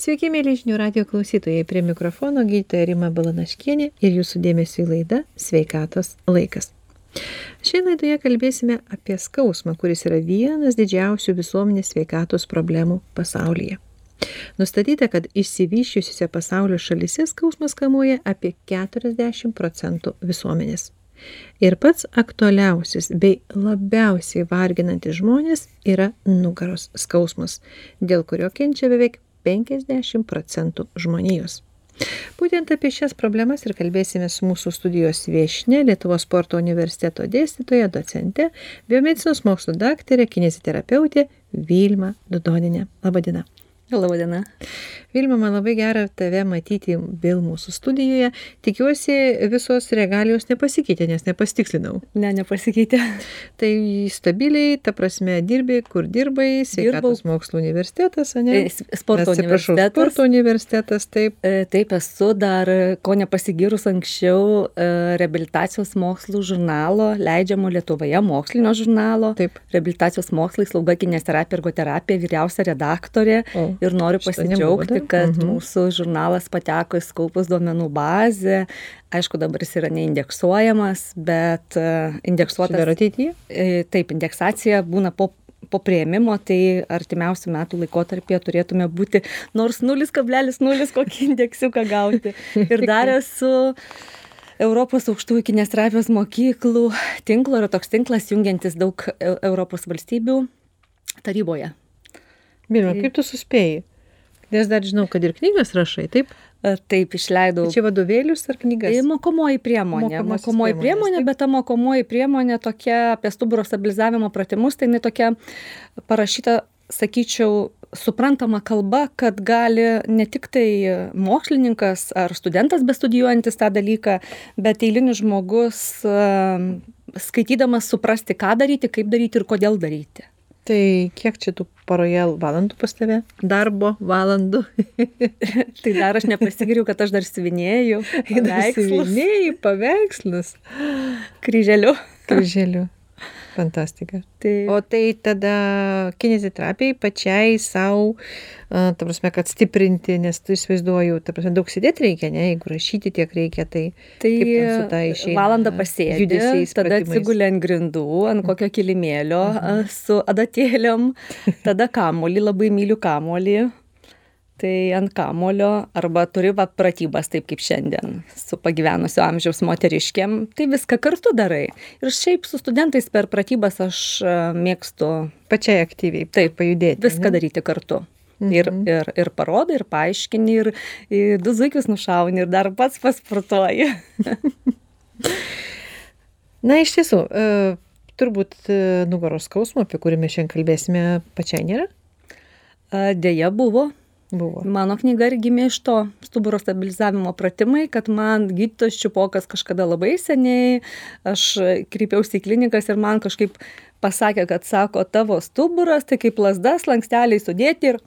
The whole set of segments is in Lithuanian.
Sveiki, mėly žinių radio klausytojai. Prie mikrofono gydytoja Rima Balanaškienė ir jūsų dėmesio į laidą Sveikatos laikas. Šioje laidoje kalbėsime apie skausmą, kuris yra vienas didžiausių visuomenės sveikatos problemų pasaulyje. Nustatyta, kad išsivyščiusiuose pasaulio šalise skausmas kamuoja apie 40 procentų visuomenės. Ir pats aktualiausias bei labiausiai varginantis žmonės yra nugaros skausmas, dėl kurio kenčia beveik 50 procentų žmonijos. Būtent apie šias problemas ir kalbėsime su mūsų studijos viešne, Lietuvos sporto universiteto dėstytoja, docente, biomedicinos mokslo daktarė, kineziterapeutė Vilma Dudoninė. Labadiena. Labadiena. Vilma, man labai gera tave matyti vėl mūsų studijoje. Tikiuosi, visos regalijos nepasikeitė, nes nepasitikslinau. Ne, nepasikeitė. Tai stabiliai, ta prasme, dirbi, kur dirbai, sveikatos mokslo universitetas, ne? Sporto Atsiprašau, universitetas. sporto universitetas, taip. E, Taip esu dar, ko nepasigyrus anksčiau, e, reabilitacijos mokslų žurnalo, leidžiamo Lietuvoje mokslinio žurnalo. Taip. Reabilitacijos mokslai, slauga, kinesterapija, ergoterapija, vyriausia redaktorė. O, Ir noriu pasidžiaugti, kad mhm. mūsų žurnalas pateko į skaupus duomenų bazę. Aišku, dabar jis yra neindeksuojamas, bet e, indeksuotas. Dar ateityje? E, Taip, indeksacija būna po, po prieimimo, tai artimiausių metų laikotarpėje turėtume būti nors 0,0 kokį indeksiuką gauti. Ir dar esu Europos aukštųjų kinesterapijos mokyklų tinklo, yra toks tinklas jungiantis daug Eu- Europos valstybių taryboje. Vilma, Tai- kaip tu suspėjai? Nes dar žinau, kad ir knygas rašai, taip? E, Taip, išleidau. Tai čia vadovėlius ar knygas? Tai mokomoji priemonė. Mokomoji priemonė, taip. bet ta mokomoji priemonė tokia apie stuburo stabilizavimo pratimus, tai jinai tokia parašyta, sakyčiau, suprantama kalba, kad gali ne tik tai mokslininkas ar studentas bestudijuojantis tą dalyką, bet eilinis žmogus e, skaitydamas suprasti, ką daryti, kaip daryti ir kodėl daryti. Tai kiek čia tų paroje valandų pas tave? Darbo valandų. Tai dar aš nepasigiriu, kad aš dar sivinėjau. paveikslus Siuvinėjai paveikslus. Kryželiu. Kryželiu. Fantastika. Tai... O tai tada kineziterapijai pačiai savo, ta prasme, kad stiprinti, nes tu įsivaizduoju, ta prasme, daug sėdėti reikia, ne, jeigu rašyti tiek reikia, tai Tai kaip ten su ta išeina valandą pasėdi, tada atsigulė ant grindų, ant kokio kilimėlio Mhm. a, su adatėliam, tada kamolį, labai myliu kamolį. Tai ant kamolio arba turi va pratybas taip kaip šiandien su pagyvenusio amžiaus moteriškėm, tai viską kartu darai. Ir šiaip su studentais per pratybas aš a, mėgstu pačiai aktyviai Taip, pajudėti. viską ne? daryti kartu. Ir, Mhm. ir, ir parodai, ir paaiškini, ir, ir du zuikius nušauni, ir dar pats pasportuoji. Na, iš tiesų, e, turbūt e, nugaros skausmo, apie kurį mes šiandien kalbėsime, pačiai nėra? Deja buvo, Buvo. Mano knyga ir gimė iš to stuburo stabilizavimo pratimai, kad man gydytojas Čiupokas kažkada labai seniai, aš kreipiausi į klinikas ir man kažkaip pasakė, kad sako, tavo stuburas, tai kaip lasdas, lanksteliai sudėti ir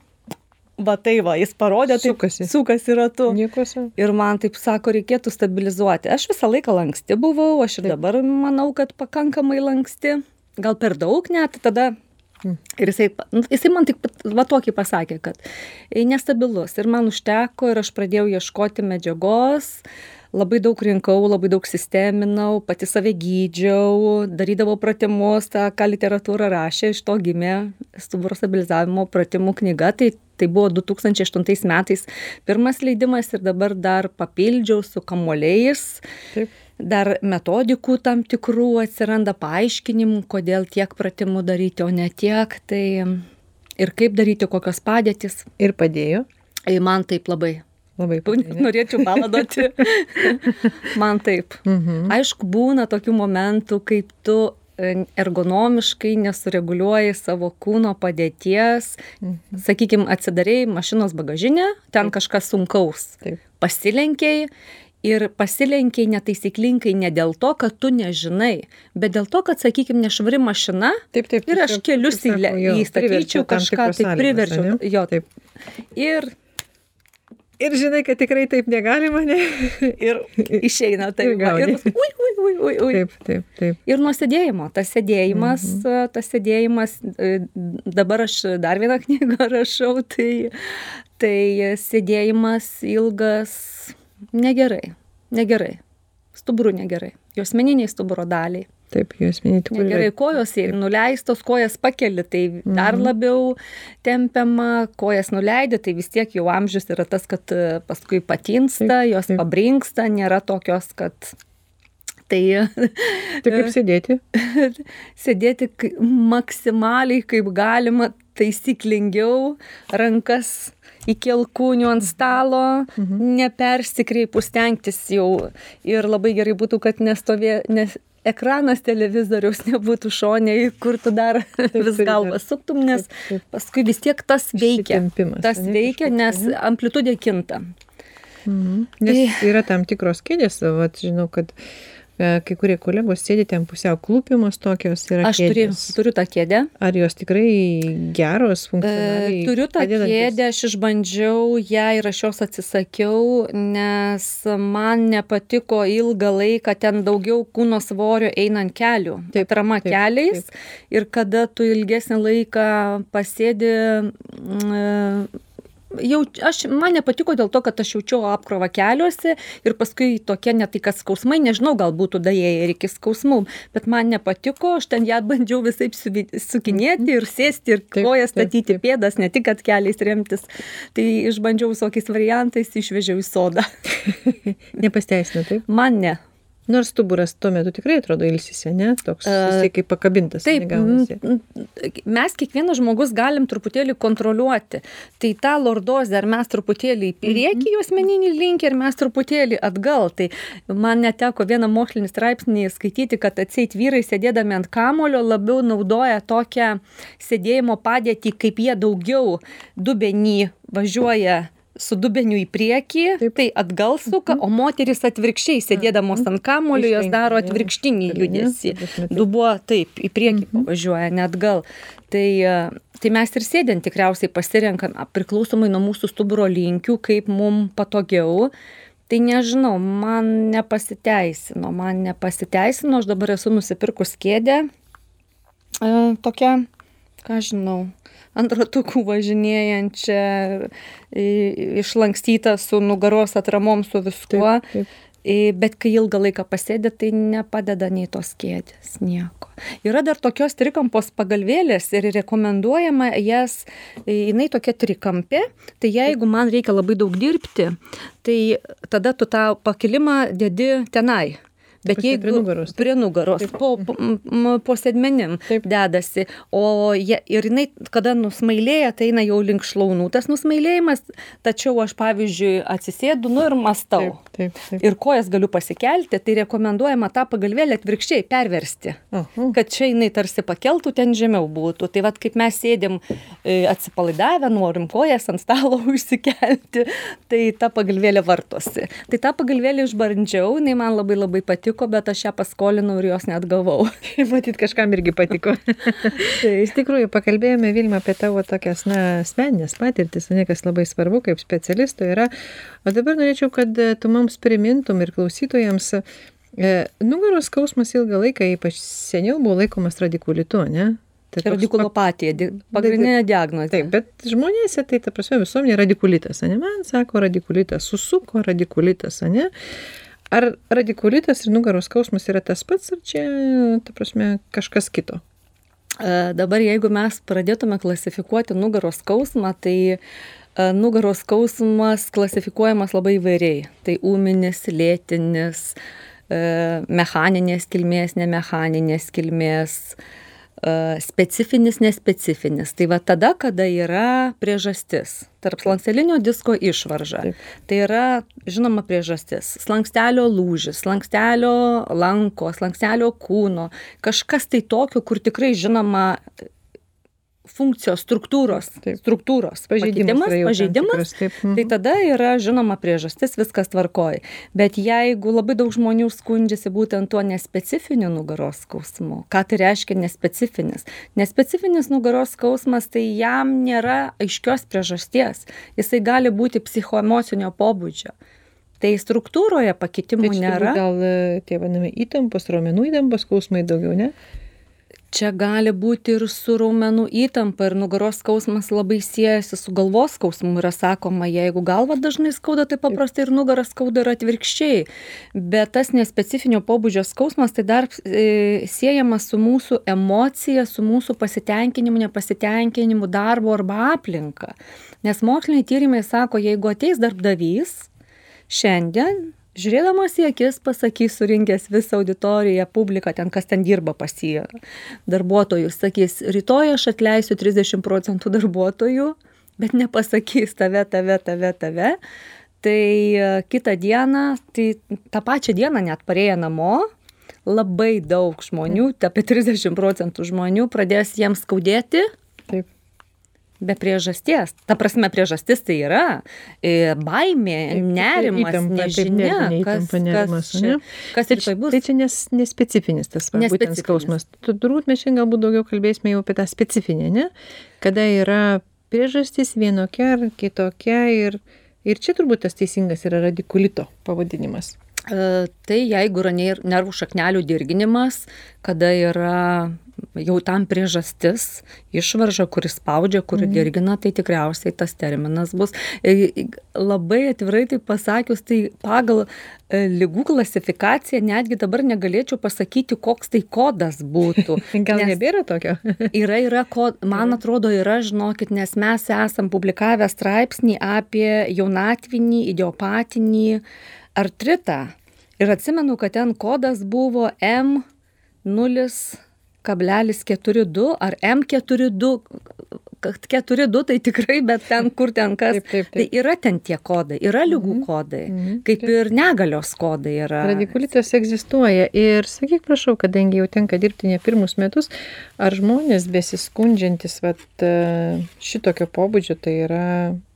va tai va, jis parodė, taip Sukasi. sukasi ratu. Nieko sau. Ir man taip sako, reikėtų stabilizuoti. Aš visą laiką lanksti buvau, aš ir Taip. dabar manau, kad pakankamai lanksti. Gal per daug net, tada. Ir jisai, nu, jisai man tik va tokį pasakė, kad nestabilus. Ir man užteko ir aš pradėjau ieškoti medžiagos, labai daug rinkau, labai daug sisteminau, pati save gydžiau, darydavau pratimus, tą, ką literatūra rašė, iš to gimė stuburo stabilizavimo pratimų knyga. Tai, tai buvo 2008 metais pirmas leidimas ir dabar dar papildžiau su kamuoliais Taip. Dar metodikų tam tikrų atsiranda paaiškinimų, kodėl tiek pratimų daryti, o ne tiek. Tai ir kaip daryti, kokios padėtis. Ir padėjo. Man taip labai. Labai padėjo. Norėčiau paladoti. Man taip. Mhm. Aišku, būna tokių momentų, kaip tu e, ergonomiškai nesureguliuoji savo kūno padėties. Mhm. Sakykime, atsidarėjai mašinos bagažinę, ten kažkas sunkaus. Taip. Pasilenkiai ir pasilenkiai netaisyklingai ne dėl to, kad tu nežinai, bet dėl to, kad, sakykime, nešvari mašina Taip, taip. ir aš kelius įstatyčiau kažką, tai priverčiau. Jo, Taip. Ir Ir žinai, kad tikrai taip negalima, ne? Ir išeina taip. Ir gauni. Ir ui, ui, ui, ui, ui. Taip, taip, taip. Ir nuo sėdėjimo. Tas sėdėjimas, mhm. tas sėdėjimas, e, dabar aš dar vieną knygą rašau, tai, tai sėdėjimas ilgas negerai. Negerai. Stuburų negerai. Jos meniniai stuburo daliai. Taip, jos minėti. Gerai, kojos nuleistos, kojas pakeli, tai dar Mhm. labiau tempiama, kojas nuleidė, tai vis tiek jau amžius yra tas, kad e, paskui patinsta, Taip, jos taip. pabrinksta, nėra tokios, kad tai Tai kaip sėdėti? sėdėti maksimaliai kaip galima taisyklingiau, rankas iki alkūnių ant stalo, Mhm. nepersikreipus stengtis jau ir labai gerai būtų, kad nestovė, nes ekranas televizoriaus nebūtų šoniai, kur tu dar vis turi galvą suktum, nes taip, taip. paskui vis tiek tas veikia. Tas ane, veikia, nes amplitudė kinta. Mhm. Nes yra tam tikros kėdės, vat, žinau, kad e, kai kurie kolegos sėdi ten pusiau klūpimos tokios yra Aš kėdės. turiu tą kėdę. Ar jos tikrai geros, E, funkcionaliai? Turiu tą padedančios? kėdę, aš išbandžiau ją ir aš jos atsisakiau, nes man nepatiko ilgą laiką ten daugiau kūno svorio einant kelių, Taip, atrama taip, keliais ir kada tu ilgesnį laiką pasėdi, mm, jau, aš, man nepatiko dėl to, kad aš jaučiau apkrovą keliuose ir paskui tokie ne tai, kad skausmai, nežinau, gal būtų daėję ir iki skausmų, bet man nepatiko, aš ten ją bandžiau visai sukinėti ir sėsti ir kojas statyti pėdas, ne tik, kad keliais remtis. Tai išbandžiau visokiais variantais, išvežiau į sodą. Nepasteisino, taip? Man ne. Nors stuburas tuo metu tikrai atrodo ilsisi, ne? Toks jisai kaip pakabintas. Taip, gaunasi. mes kiekvienas žmogus galim truputėlį kontroliuoti. Tai tą lordozę, ar mes truputėlį į priekį jos meninį linkį, ar mes truputėlį atgal. Tai man neteko vieną mokslinį straipsnį skaityti, kad atseit vyrai sėdėdami ant kamulio labiau naudoja tokią sėdėjimo padėtį, kaip jie daugiau dubenį važiuoja su dubeniu į priekį, Taip. tai atgal suka, o moteris atvirkščiai sėdėdamos ant kamulio, jos daro ne? atvirkštinį ne? judesį. Dubuo taip, į priekį pavažiuoja, net gal. Tai, e, tai mes ir sėdint tikriausiai pasirenkam priklausomai nuo mūsų stuburo linkių, kaip mums patogiau. Tai nežinau, man nepasiteisino, man nepasiteisino, aš dabar esu nusipirkus kėdę, e, tokią, ką žinau, ant ratukų važinėjančią, išlankstytą su nugaros atramom, su viskuo. Taip, taip. Bet kai ilgą laiką pasėdė, tai nepadeda nei tos kėdės, nieko. Yra dar tokios trikampos pagalvėlės ir rekomenduojama jas, jinai tokia trikampė, tai jeigu man reikia labai daug dirbti, tai tada tu tą pakilimą dedi tenai. Bet jeigu prie nugaros, taip? prie nugaros, po, po, m- po sėdmenim Taip. dedasi, o jie, ir jinai, kada nusmailėja, tai eina jau link šlaunų tas nusmailėjimas, tačiau aš, pavyzdžiui, atsisėdu, nu ir mastau. Taip, taip, taip. Ir kojas galiu pasikelti, tai rekomenduojama tą pagalvėlę atvirkščiai perversti. Aha. Kad čia jinai tarsi pakeltų, ten žemiau būtų. Tai vad kaip mes sėdėm e, atsipalaidavę, norim kojas ant stalo užsikelti, tai ta pagalvėlė vartosi. Tai tą pagalvėlę išbandžiau, jinai man labai labai patiko, bet aš ją paskolinau ir jos net gavau. Matyt, kažkam irgi patiko. tai Iš tikrųjų, pakalbėjome Vilma apie tavo tokias, na, asmeninės patirtis, ne kas labai svarbu kaip specialisto yra. O dabar norėčiau, kad e, tu mums primintum ir klausytojams, e, nugaros skausmas ilgą laiką, ypač seniau buvo laikomas radikulitu, ne? Tai radikulopatija, di- pagrindinė diagnozė. Taip, bet žmonėse tai, ta prasme, visuomenė radikulitas, ne? Man sako radikulitas, susuko radikulitas, ne? Ar radikulitas ir nugaros skausmas yra tas pats, ar čia, ta prasme, kažkas kito? E, Dabar jeigu mes pradėtume klasifikuoti nugaros skausmą, tai e, nugaros skausmas klasifikuojamas labai įvairiai. Tai ūminis, lėtinis, e, mechaninės kilmės, nemechaninės kilmės, specifinis, nespecifinis. Tai va tada, kada yra priežastis. Tarp slankstelinio disko išvarža. Taip. Tai yra žinoma priežastis. Slankstelio lūžis, slankstelio lanko, slankstelio kūno. Kažkas tai tokio, kur tikrai žinoma funkcijos struktūros, Taip. struktūros Pažeidimas pažeidimas, tikras, taip, mhm. tai tada yra žinoma priežastis, viskas tvarkoja. Bet jeigu labai daug žmonių skundžiasi būtent tuo nespecifiniu nugaros skausmu, ką tai reiškia nespecifinis? Nespecifinis nugaros skausmas, tai jam nėra aiškios priežasties. Jisai gali būti psichoemocinio pobūdžio. Tai struktūroje pakitimų Tai nėra. gal e, tie vadinami įtampos, raumenų įtampos skausmai daugiau, ne? Čia gali būti ir su raumenų įtampa, ir nugaros skausmas labai siejasi su galvos skausmu. Yra sakoma, jeigu galva dažnai skauda, tai paprastai ir nugaras skauda ir atvirkščiai. Bet tas nespecifinio pobūdžio skausmas tai dar e, siejamas su mūsų emocija, su mūsų pasitenkinimu, nepasitenkinimu darbo arba aplinka. Nes moksliniai tyrimai sako, jeigu ateis darbdavys, šiandien žiūrėdamas į akis pasakys surinkęs visą auditoriją publiką ten kas ten dirba pas jį darbuotojus sakys rytoj aš atleisiu trisdešim procentų darbuotojų bet nepasakys tave tave tave tave tai e, kitą dieną tai tą pačią dieną net parėję namo labai daug žmonių apie trisdešim procentų žmonių pradės jiems skaudėti. Be priežasties. Ta prasme, priežastis tai yra e, baimė, Taip, nerimas, įtampa, taip, nežinia, nervinė kas, įtampa, nerimas, kas, čia, kas Tai, rytoj bus. tai čia nes, nespecifinis tas va, Nespecifinis. skausmas. Tu- Turbūt mes šiandien galbūt daugiau kalbėsime jau apie tą specifinę, ne? Kada yra priežastis vienokia ar kitokia ir, ir čia turbūt tas teisingas yra radikulito pavadinimas. E, Tai jeigu yra ner- nervų šaknelių dirginimas, kada yra jau tam priežastis, išvarža, kuris spaudžia, kuri dirgina, tai tikriausiai tas terminas bus. E, Labai atvirai tai pasakius, tai pagal e, lygų klasifikaciją netgi dabar negalėčiau pasakyti, koks tai kodas būtų. Gal nebėra tokio? Yra, yra, ko, man atrodo, yra, žinokit, nes mes esam publikavę straipsnį apie jaunatvinį, idiopatinį artritą. Ir atsimenu, kad ten kodas buvo M0,42 ar M42. kad 42 tai tikrai, bet ten kur ten kas. Taip, taip, taip. Tai yra ten tie kodai, yra lygų kodai, mhm, kaip taip. ir negalios kodai yra. Radikulitas egzistuoja ir sakyk prašau, kadangi jau tenka dirbti ne pirmus metus, ar žmonės besiskundžiantis vat, e, šitokio pobūdžio, tai yra,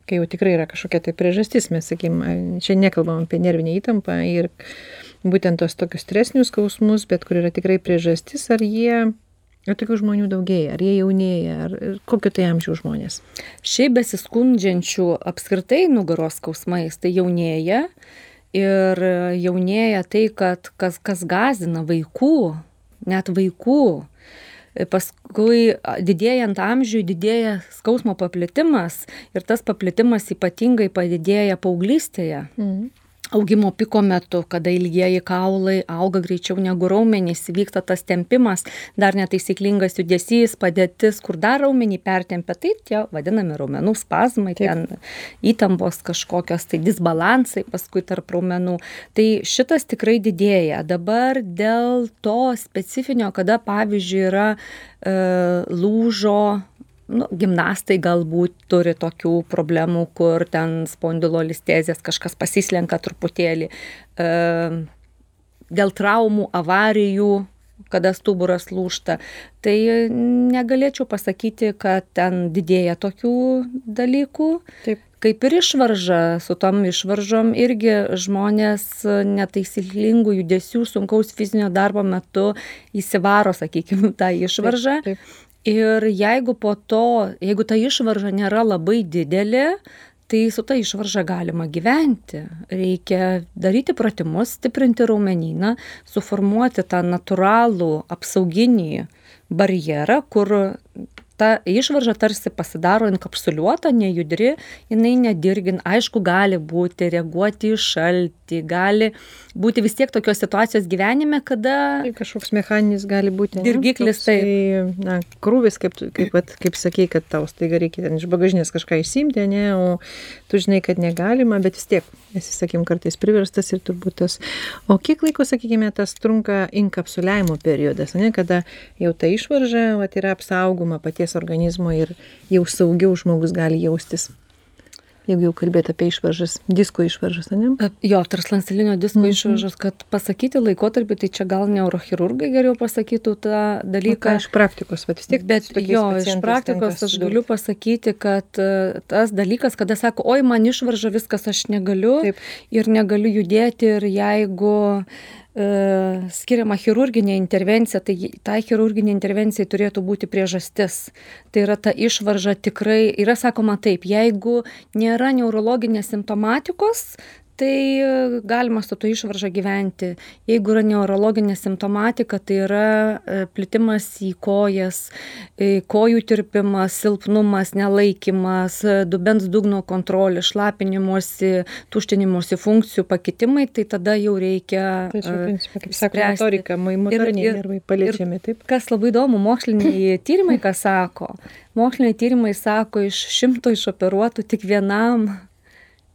kai jau tikrai yra kažkokia tai priežastis, mes sakykim, čia nekalbam apie nervinę įtampą ir būtent tos tokius stresinius skausmus, bet kur yra tikrai priežastis, ar jie, ar tokių žmonių daugėja, ar jie jaunėja, ar ir kokio tai amžiaus žmonės. Šiaip besiskundžiančių apskritai nugaros skausmais tai jaunėja ir jaunėja tai, kad kas, kas gazina vaikų, net vaikų. Paskui didėjant amžiui didėja skausmo paplitimas ir tas paplitimas ypatingai padidėja paauglystėje Mhm. Augimo piko metu, kada ilgieji kaulai auga greičiau negu raumenys, vyksta tas tempimas, dar netaisyklingas judesys, padėtis, kur dar raumenį pertempia, tai tie vadinami raumenų spazmai, Taip. ten įtampos kažkokios, tai disbalansai paskui tarp raumenų. Tai šitas tikrai didėja. Dabar dėl to specifinio, kada pavyzdžiui yra e, lūžo nu, gimnastai galbūt turi tokių problemų, kur ten spondilolistezės kažkas pasislenka truputėlį. E, dėl traumų, avarijų, kada stuburas lūšta. Tai negalėčiau pasakyti, kad ten didėja tokių dalykų. Taip. Kaip ir išvarža, su tom išvaržom irgi žmonės netaisyklingų judesių, sunkaus fizinio darbo metu įsivaro, sakykime, tą išvaržą. Taip, taip. Ir jeigu po to, jeigu ta išvarža nėra labai didelė, tai su ta išvarža galima gyventi. Reikia daryti pratimus, stiprinti raumenyną, suformuoti tą natūralų apsauginį barjerą, kur ta išvarža tarsi pasidaro inkapsuliuota, nejudri, jinai nedirgin, aišku, gali būti, reaguoti į šaltį, gali būti vis tiek tokios situacijos gyvenime, kada Tai kažkoks mechaninis gali būti. Dirgiklis, Toksai, Na, krūvis, kaip, kaip, vat, kaip sakei, kad tau staiga reikia ten iš bagažinės kažką išsimti, ne, o tu žinai, kad negalima, bet vis tiek esi, sakykim, kartais priverstas ir turbūt tas. O kiek laiko, sakykime, tas trunka inkapsuliavimo periodas, ne, kada jau ta išvarža vat, yra apsaugoma paties organizmo ir jau saugiau žmogus gali jaustis. jeigu jau kalbėt apie išvaržas, disko išvaržas, ne? Jo, tarslankstelinio disko mm -hmm. išvaržas, kad pasakyti laikotarpį, tai čia gal neurochirurgai geriau pasakytų tą dalyką. Nu, iš praktikos, bet vis tiek. Bet jo, iš praktikos aš galiu pasakyti, kad e, tas dalykas, kada sako, oi, man išvarža viskas, aš negaliu Taip. ir negaliu judėti ir jeigu skiriama chirurginė intervencija, tai tai chirurginė intervencija turėtų būti priežastis. Tai yra ta išvarža tikrai, yra sakoma taip, jeigu nėra neurologinės simptomatikos, tai e, galima su to išvarža gyventi. Jeigu yra neurologinė simptomatika, tai yra e, plitimas į kojas, e, kojų tirpimas, silpnumas, nelaikimas, dubens dugno kontrolė, šlapinimuose, tuštinimuose funkcijų pakitimai, tai tada jau reikia... Tai čia, principė, kaip sakoma, motorika, motoriniai nervai paliečiami, taip. Kas labai įdomu, moksliniai tyrimai, ką sako, moksliniai tyrimai sako, iš šimto išoperuotų tik vienam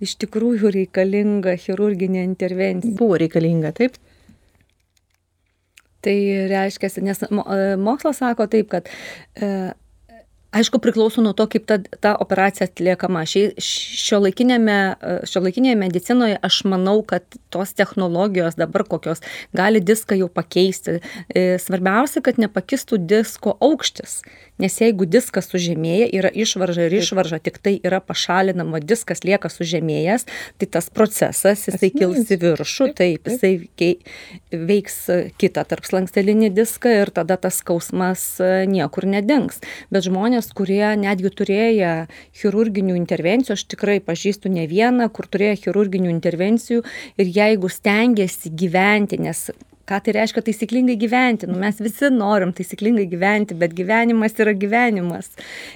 iš tikrųjų reikalinga chirurginė intervencija. Buvo reikalinga, taip? Tai reiškia, nes mokslas sako taip, kad e, aišku priklauso nuo to kaip ta ta operacija atliekama. Šį šiuolaikiniame šiuolaikinėje medicinoje aš manau kad tos technologijos dabar kokios gali diską jau pakeisti. E, svarbiausia kad nepakistų disko aukštis. Nes jeigu diskas sužemėja yra išvarža ir išvarža tiktai yra pašalinama diskas lieka sužemėjęs tai tas procesas jisai kils į viršų taip. jisai kei veiks kitą tarpslankstelinį diską ir tada tas skausmas e, niekur nedings. Bet žmonės žmonės kurie netgi turėję chirurginių intervencijų aš tikrai pažįstu ne vieną kur turėjo chirurginių intervencijų ir jeigu stengiasi gyventi nes ką tai reiškia taisyklingai gyventi? Nu mes visi norim taisyklingai gyventi bet gyvenimas yra gyvenimas.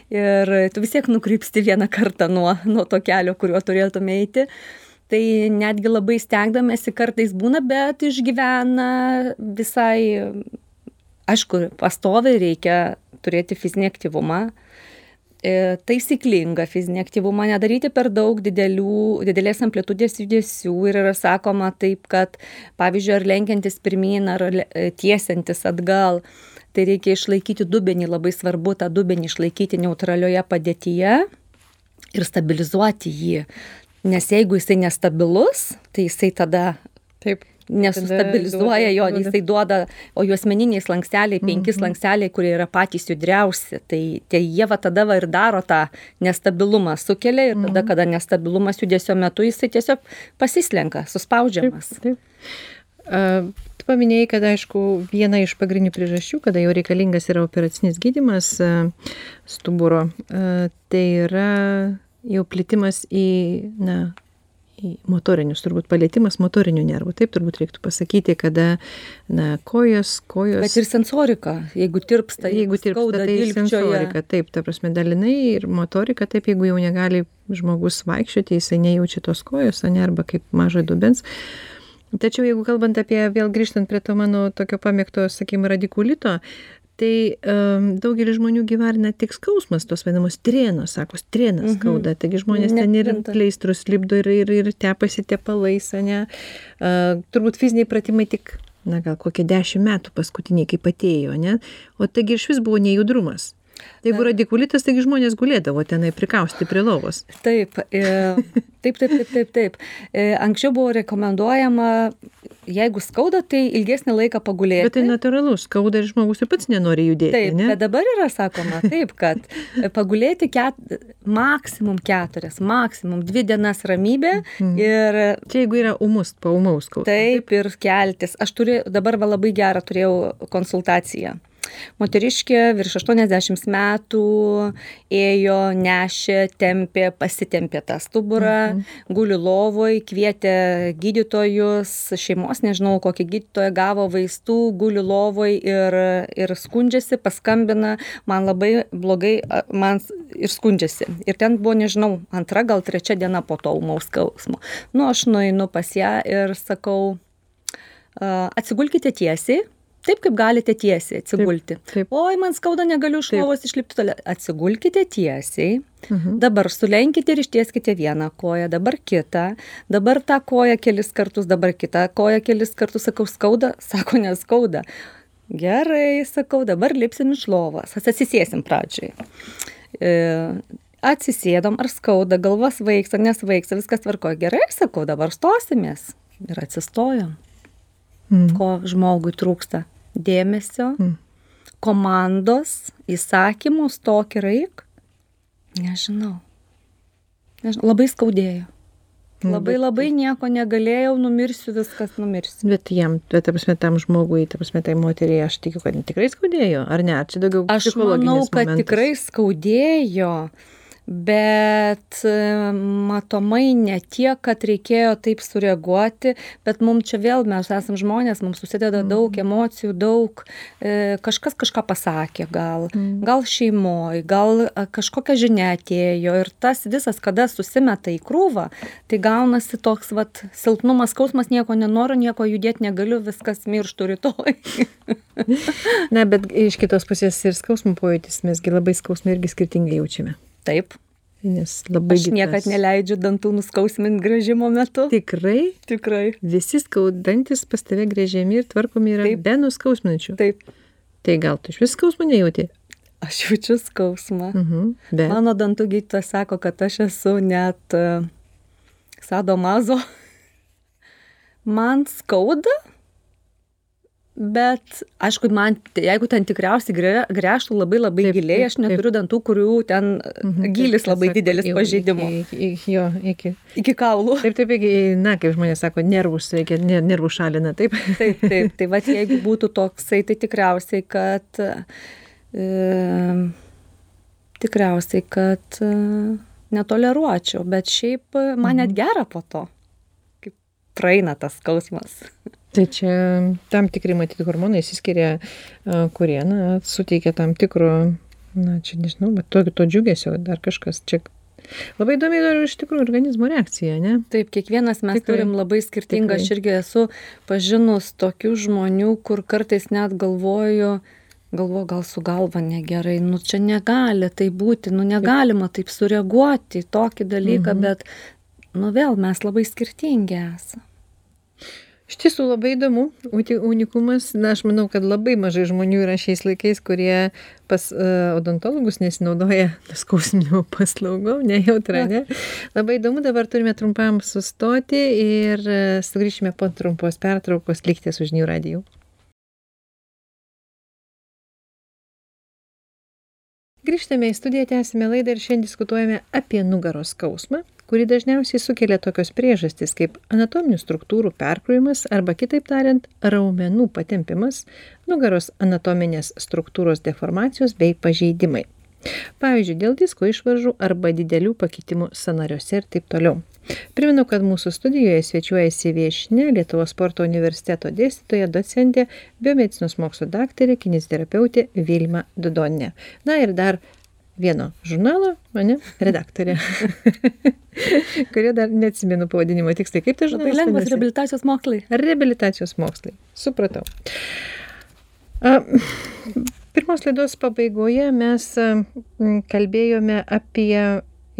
Ir tu vis tiek nukrypsti vieną kartą nuo nuo to kelio kuriuo turėtum eiti. Tai netgi labai stengdamiesi kartais būna bet išgyvena visai aišku pastoviai reikia turėti fizinį aktyvumą, e, taisyklingą fizinį aktyvumą, nedaryti per daug didelių, didelės amplitudės judesių. Ir yra sakoma taip, kad pavyzdžiui, ar lenkiantis pirmyn, ar e, tiesiantis atgal, tai reikia išlaikyti dubenį, labai svarbu tą dubenį išlaikyti neutralioje padėtyje ir stabilizuoti jį. Nes jeigu jisai nestabilus, tai jisai tada Taip nesustabilizuoja jo, jisai duoda, o juosmeniniai slanksteliai, penki mhm. slanksteliai, kurie yra patys judriausi, tai tie jie va tada va ir daro tą nestabilumą, sukelia ir tada, mhm. kada nestabilumas judesio metu, jisai tiesiog pasislenka, suspaudžiamas. Taip, taip. Uh, tu paminėjai, kad aišku, viena iš pagrindinių priežasčių, kada jau reikalingas yra operacinis gydimas uh, stuburo, uh, tai yra jau plitimas į, na, į motorinius, turbūt palietimas motorinių nervų. Taip turbūt reiktų pasakyti, kada na, kojos, kojos. Bet ir sensorika, jeigu tirpsta, jeigu tirpsta, tai sensorika, taip, ta prasme, dalinai ir motorika, taip, jeigu jau negali žmogus vaikščioti, jisai nejaučia tos kojos, ne, arba kaip mažo dubens. Tačiau jeigu kalbant apie, vėl grįžtant prie to mano tokio pamėgto, sakykime, radikulito, tai daugelis žmonių gyvarina tik skausmas, tos vadinamos trienos, sako, trienas mhm. skauda, taigi žmonės ten ir pleistrus lipdo ir, ir, ir tepasi tepalais, ne. Uh, turbūt fiziniai pratimai tik, na gal kokie dešimt metų paskutiniai, kaip atėjo, ne. O taigi iš vis buvo nejudrumas. Jeigu radikulitas, taigi žmonės gulėdavo tenai prikausti prie lovos. Taip, e, taip, taip, taip, taip. taip. E, anksčiau buvo rekomenduojama jeigu skauda, tai ilgesnį laiką pagulėti. Bet tai natūralu, skauda ir žmogus ir pats nenori judėti. Taip, ne? bet dabar yra sakoma taip, kad pagulėti ket, maksimum keturias, maksimum dvi dienas ramybė mm. ir... Čia jeigu yra umus, paumaus skauda. Taip, taip ir keltis. Aš turiu, dabar va labai gerą turėjau konsultaciją moteriškė virš 80 metų ėjo, nešė, tempė, pasitempė tą stuburą, mhm. guli lovoj, kvietė gydytojus, šeimos, nežinau, kokį gydytoją gavo vaistų, guli lovoj ir, ir skundžiasi, paskambina, man labai blogai, man ir skundžiasi. Ir ten buvo, nežinau, antra gal trečia diena po to umaus skausmo. Nu, aš nueinu pas ją ir sakau, atsigulkite tiesiai, taip kaip galite tiesiai atsigulti. Taip, taip. Oi, man skauda, negaliu iš lovos išlipti toliau. Atsigulkite tiesiai. Mhm. Dabar sulenkite ir ištieskite vieną koją, dabar kitą, dabar tą koją kelis kartus, dabar kitą koją kelis kartus, sakau, skauda, sako, neskauda. Gerai, sakau, dabar lipsim iš lovos, atsisėsim pradžiai. E, atsisėdom, ar skauda, galva svaigsta, nesvaigsta, viskas tvarko. Gerai, sakau, dabar stosimės. Ir atsistojom. Mm. Ko žmogui trūksta? Dėmesio, Mm. komandos, įsakymų, stok ir eik. Nežinau. Nežinau. Labai skaudėjo. Labai labai nieko negalėjau, numirsiu, viskas numirsiu. Bet jam, bet, ta prasme, tam žmogui, ta prasme, tai moteriai, aš tikiu, kad tikrai skaudėjo, ar ne? Ar čia daugiau Aš manau, kad momentas? tikrai skaudėjo, bet e, matomai ne tiek, kad reikėjo taip sureaguoti, bet mums čia vėl mes esame žmonės, mums susideda Mhm. daug emocijų, daug, e, kažkas kažką pasakė, gal, Mhm. gal šeimoje, gal a, kažkokia žinia atėjo ir tas visas, kada susimeta į krūvą, tai gaunasi toks vat, silpnumas, skausmas, nieko nenoriu, nieko judėti negaliu, viskas mirštų rytoj. Na, bet iš kitos pusės ir skausmo pojūtis, mesgi labai skausmą irgi skirtingai jaučiame. Taip. Nes labai Aš niekad tas- neleidžiu dantų nuskausminti gražimo metu. Tikrai Tikrai. visi skaudantis pas tave grėžiami ir tvarkomi yra Taip. be nuskausminančių. Taip. Tai gal tu iš vis skausmo nejauti? Aš jaučiu skausmą. Mhm. Bet. Mano dantų gydytojas sako, kad aš esu net e, sadomazo. Man skauda, bet aišku, man, jeigu ten tikriausiai gre- gręžtų labai labai Taip, giliai, taip, aš neturiu dantų, kurių ten Mhm, gilis taip, labai sako, didelis pažeidimo. Jo, iki. Iki kaulų. Taip, taip, iki, na, kaip žmonės sako, nervus reikia, ne- nervų šalina, taip. Taip, taip. Tai va, jeigu būtų toksai, tai tikriausiai, kad... E, tikriausiai, kad e, netoleruočiau, bet šiaip man net gera po to, kaip praeina tas skausmas. Tai čia tam tikri matyti hormonai įsiskiria, kurie, na, suteikia tam tikro, na, čia nežinau, bet to, to džiugesio, dar kažkas čia. Labai įdomi ir iš tikrųjų organizmo reakcija, ne? Taip, kiekvienas mes Tikrai. Turim labai skirtingą, aš irgi esu pažinus tokių žmonių, kur kartais net galvoju, galvo gal su galva negerai, nu čia negali tai būti, nu negalima taip sureaguoti į tokį dalyką, mhm. bet, nu vėl mes labai skirtingi esame. Iš tiesų labai įdomu, uti- unikumas, na, aš manau, kad labai mažai žmonių yra šiais laikais, kurie pas uh, odontologus nesinaudoja skausminimo paslaugom, nejautra, ne? Labai įdomu, dabar turime trumpam sustoti ir uh, sugrįšime po trumpos pertraukos, likite su žinių radiju. Grįžtame į studiją, tęsime laidą ir šiandien diskutuojame apie nugaros skausmą, kurį dažniausiai sukelia tokios priežastys kaip anatominių struktūrų perkrovimas arba kitaip tariant raumenų patempimas, nugaros anatominės struktūros deformacijos bei pažeidimai. Pavyzdžiui, dėl disko išvaržų arba didelių pakitimų sanariuose ir taip toliau. Primenu, kad mūsų studijoje svečiuojasi viešinė Lietuvos sporto universiteto dėstytoja, docentė, biomedicinos mokslo daktarė, kineziterapeutė Vilma Dudonė. Na ir dar vieno žurnalo, mane, redaktorė, kurio dar neatsimenu pavadinimo tiksliai. Kaip tai žurnalas? lengvas vadinasi? rehabilitacijos mokslai. Reabilitacijos mokslai. Supratau. A, Pirmos laidos pabaigoje mes kalbėjome apie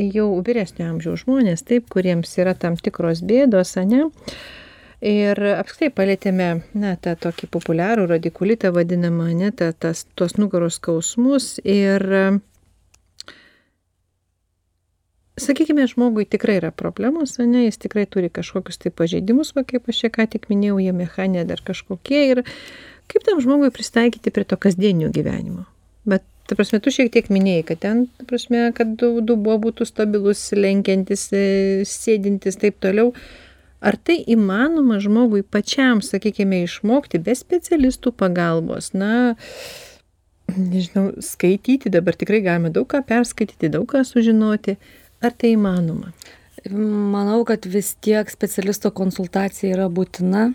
jau vyresnio amžiaus žmonės, taip, kuriems yra tam tikros bėdos, ne? Ir apskritai palėtėme, na, tą tokį populiarų radikulitą vadinamą, ne, ta, tas, tuos nugaros skausmus ir sakykime, žmogui tikrai yra problemos, ne, jis tikrai turi kažkokius tai pažeidimus, va kaip aš čia ką tik minėjau, jie mechanė dar kažkokie ir kaip tam žmogui pristaikyti prie to kasdienio gyvenimo. Bet, ta prasme, tu šiek tiek minėjai, kad ten, ta prasme, kad du- dubuo būtų stabilus, lenkiantis, e, sėdintis, taip toliau. Ar tai įmanoma žmogui pačiam, sakykime, išmokti be specialistų pagalbos? Na, nežinau, skaityti dabar tikrai galime daug ką perskaityti, daug ką sužinoti. Ar tai įmanoma? Manau, kad vis tiek specialisto konsultacija yra būtina,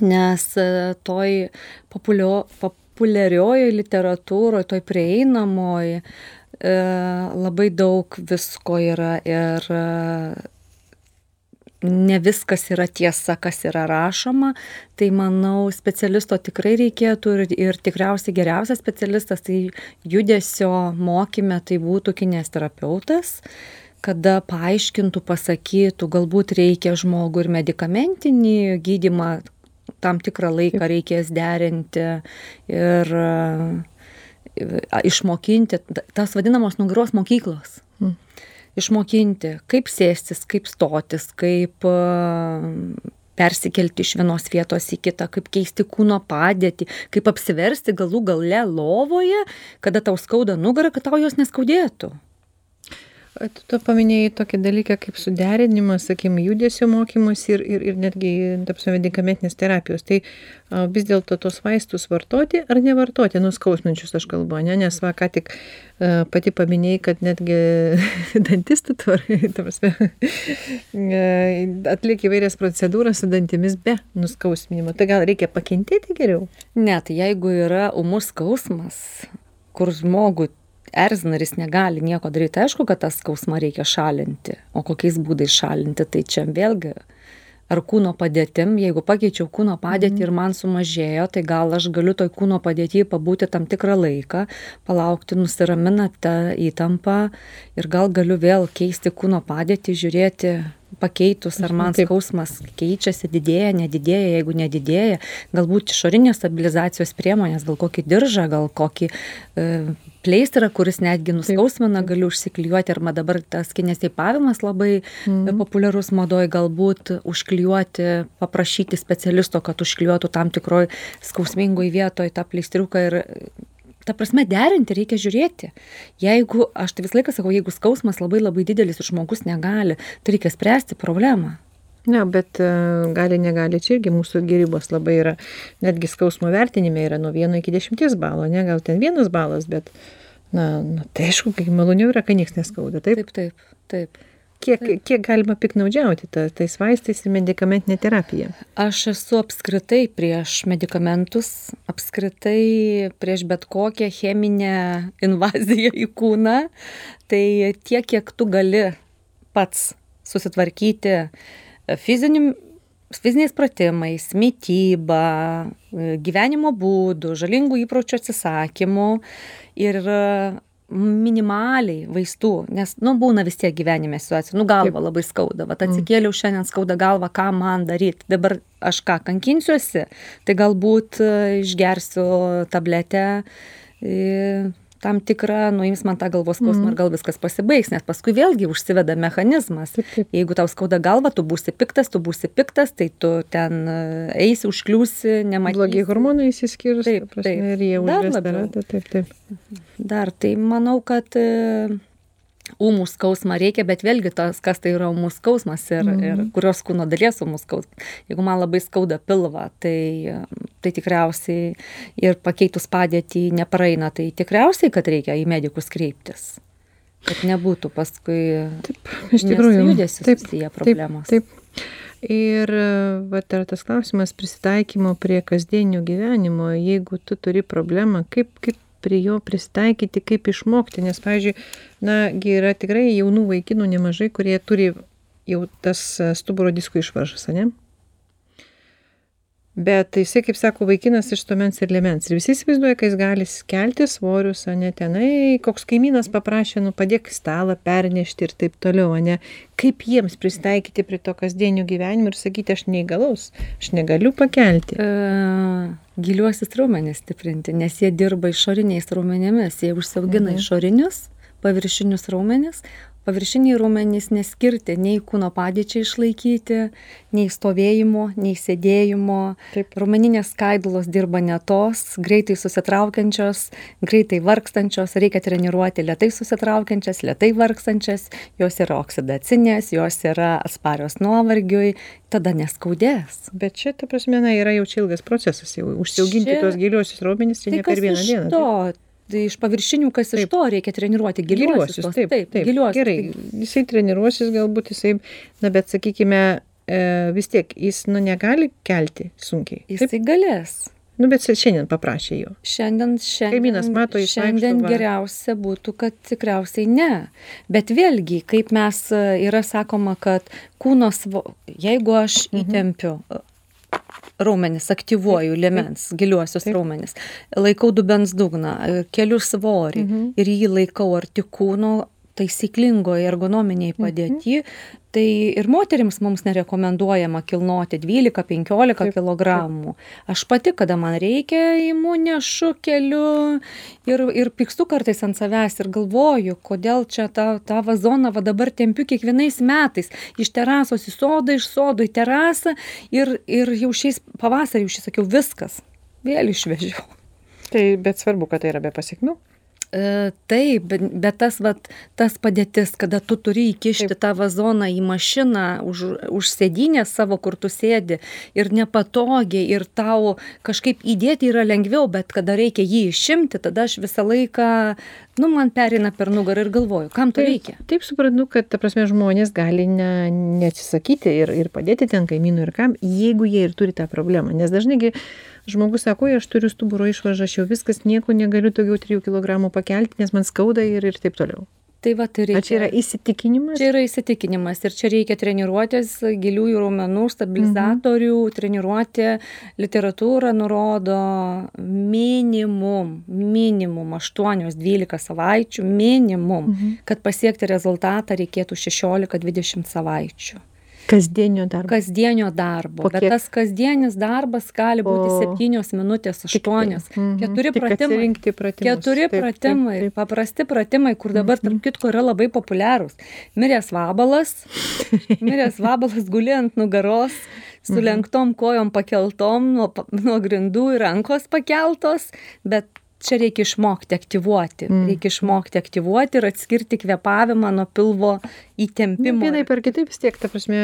nes e, toj populio, populiariojoje literatūroje, toj prieinamoje labai daug visko yra ir e, ne viskas yra tiesa, kas yra rašoma, tai manau, specialisto tikrai reikėtų ir, ir tikriausiai geriausias specialistas tai judesio mokyme tai būtų kinesterapeutas kada paaiškintų, pasakytų, galbūt reikia žmogų ir medicamentinį gydimą tam tikrą laiką reikės derinti ir e, išmokinti tas vadinamos nugaros mokyklos. Išmokinti, kaip sėstis, kaip stotis, kaip persikelti iš vienos vietos į kitą, kaip keisti kūno padėtį, kaip apsiversti galų gale lovoje, kada tau skauda nugarą, kad tau jos neskaudėtų. Tu, tu paminėjai tokį dalyką kaip suderinimas, sakykime, judesio mokymas ir, ir, ir netgi, tapsime, medicamentinės terapijos. Tai a, vis dėlto tos vaistus vartoti ar nevartoti, nuskausminčius aš kalbu, ne? nes va, ką tik a, pati paminėjai, kad netgi dantistų tvarai, tapsime, atliek įvairias procedūras su dantimis be nuskausminimo. Tai gal reikia pakentėti geriau? Ne, tai jeigu yra umus skausmas, kur žmogui erzina ir jis negali nieko daryti, aišku, kad tą skausmą reikia šalinti. O kokiais būdais šalinti, tai čia vėlgi ar kūno padėtim, jeigu pakeičiau kūno padėtį ir man sumažėjo, tai gal aš galiu toj kūno padėtyje pabūti tam tikrą laiką, palaukti, nusiramina tą įtampą ir gal galiu vėl keisti kūno padėtį, žiūrėti, pakeitus, ar man skausmas keičiasi, didėja, nedidėja, jeigu nedidėja, galbūt išorinės stabilizacijos priemonės, gal kokį diržą, gal kokį e, pleistrą, kuris netgi nuskausmina, galiu užsiklijuoti, arba dabar tas kinesipavimas labai mm. populiarus madoj, galbūt užklijuoti, paprašyti specialisto, kad užklijuotų tam tikroj skausmingoj vietoje tą pleistriuką ir ta prasme derinti reikia žiūrėti. Jeigu aš tai visą laiką sakau jeigu skausmas labai labai didelis ir žmogus negali tai reikia spręsti problemą. Ne, bet e, gali, negali, čia irgi mūsų gerybos labai yra, netgi skausmo vertinime yra nuo 1 iki 10 balo, ne, gal ten vienas balas, bet, na, na tai aišku, kai maloniau yra, kai niekas neskauda, taip? Taip, taip, taip kiek kiek galima piktnaudžiauti ta tais vaistais ir medikamentine terapija? Aš esu apskritai prieš medikamentus apskritai prieš bet kokią cheminę invaziją į kūną. Tai tiek kiek tu gali pats susitvarkyti fiziniu fiziniais pratimais mityba gyvenimo būdu žalingų įpročių atsisakymu. Ir minimaliai vaistų nes nu būna vis tiek gyvenime situacijų. Nu galvą labai skauda. Vat atsikėliau šiandien skauda galvą ką man daryt? Dabar aš ką kankinsiuosi? Tai galbūt e, išgersiu tabletę e, tam tikrą nuims man tą galvos skausmą ir mhm. gal viskas pasibaigs nes paskui vėlgi užsiveda mechanizmas jeigu tau skauda galvą tu būsi piktas tu būsi piktas tai tu ten e, eisi užkliūsi nematysi blogi hormonai išsiskirs taip taip ir jie ratą taip taip dar tai manau kad e, ūmų skausmą reikia, bet vėlgi tas, kas tai yra ūmų skausmas ir, mm. ir kurios kūno dalies ūmų skausmas. Jeigu man labai skauda pilvą, tai, tai tikriausiai ir pakeitus padėtį nepraeina, tai tikriausiai, kad reikia į medikus kreiptis. Kad nebūtų paskui taip, iš tikrųjų judesius susiję problemos. Taip, taip. Ir va, yra tas klausimas prisitaikymo prie kasdienio gyvenimo. Jeigu tu turi problemą, kaip, kaip prie jo prisitaikyti, kaip išmokti, nes, pavyzdžiui, na, yra tikrai jaunų vaikinų nemažai, kurie turi jau tas stuburo diskų išvaržas, ne? Bet jisai kaip sako vaikinas iš stuomens ir liemens ir visi įsivaizduoja kad jis gali kelti svorius ane tenai koks kaimynas paprašė nu padėk stalą pernešti ir taip toliau ane kaip jiems prisitaikyti prie to kasdienio gyvenimo ir sakyti aš neįgalus aš negaliu pakelti e, giliuosius raumenis stiprinti nes jie dirba išoriniais raumenimis jie užsiaugina mhm. išorinius paviršinius raumenis paviršiniai raumenys neskirti nei kūno padėčiai išlaikyti, nei stovėjimo, nei sėdėjimo. Taip. Raumeninės skaidulos dirba ne tos, greitai susitraukiančios, greitai vargstančios, reikia treniruoti lietai susitraukiančias, lietai vargstančias, jos yra oksidacinės, jos yra atsparios nuovargiui, tada neskaudės. Bet čia, ta prasme, na, yra jau čia ilgas procesas, jau užsiauginti čia... tos giliuosius raumenis, tai ne per vieną dieną. To, tai iš paviršinių kas iš to reikia treniruoti? Giliuosius tuos. taip taip giliuosius gerai. jisai treniruosis galbūt jisai na bet sakykime e, vis tiek jis nu negali kelti sunkiai. Jisai galės. Nu, bet šiandien paprašė jo. Šiandien, šiandien, Kaimynas mato, jis šiandien vaikšto, geriausia būtų, kad tikriausiai ne. Bet vėlgi, kaip mes e, yra sakoma, kad kūnos, jeigu aš mhm. įtempiu raumenis, aktyvuoju liemens, giliuosius Taip. raumenis, laikau dubens dugną, keliu svorį mhm. ir jį laikau arti kūno, taisyklingoj ergonominėj padėty tai ir moterims mums nerekomenduojama kilnoti dvylika penkiolika kilogramų. Aš pati kada man reikia imu nešu keliu ir ir pykstu kartais ant savęs ir galvoju kodėl čia tą tą vazoną va dabar tempiu kiekvienais metais. Iš terasos į sodą iš sodo į terasą ir ir jau šiais pavasarį užsisakiau viskas. Vėl išvežiau. Tai bet svarbu kad tai yra be pasekmių. E, taip, bet, tas, vat, tas padėtis, kada tu turi įkišti taip. tą vazoną į mašiną už, už sėdynę savo, kur tu sėdi ir nepatogiai ir tau kažkaip įdėti yra lengviau, bet kada reikia jį išimti, tada aš visą laiką, nu, man perina per nugarą ir galvoju, kam to reikia. Taip, suprantu, kad, ta prasme, žmonės gali ne, neatsisakyti ir, ir padėti ten kaimynų ir kam, jeigu jie ir turi tą problemą. Nes dažnai žmogus sako oi aš turiu stuburo išvaržą aš jau viskas nieko negaliu daugiau trijų kilogramų pakelti nes man skauda ir ir taip toliau Tai va, tai reikia. Ar čia yra įsitikinimas? Čia yra įsitikinimas ir čia reikia treniruotės, giliųjų raumenų, stabilizatorių, mhm. treniruotė, literatūra nurodo minimum, minimum 8-12 savaičių, minimum, mhm. kad pasiekti rezultatą reikėtų 16-20 savaičių. Kasdienio darbo. Kasdienio darbo. Bet tas kasdienis darbas gali būti septynios minutės, aštuonios. Mhm. Keturi pratimai. Keturi pratimai. Taip. Paprasti pratimai, kur dabar, tarp mhm. kitko, yra labai populiarūs. Miręs vabalas. Miręs vabalas guli ant nugaros su mhm. lenktom kojom pakeltom nuo, nuo grindų ir rankos pakeltos, bet čia reikia išmokti aktyvuoti. Mm. Reikia išmokti aktyvuoti ir atskirti kvepavimą nuo pilvo įtempimo. Nu, vienaip ar kitaip vis tiek, ta prasme,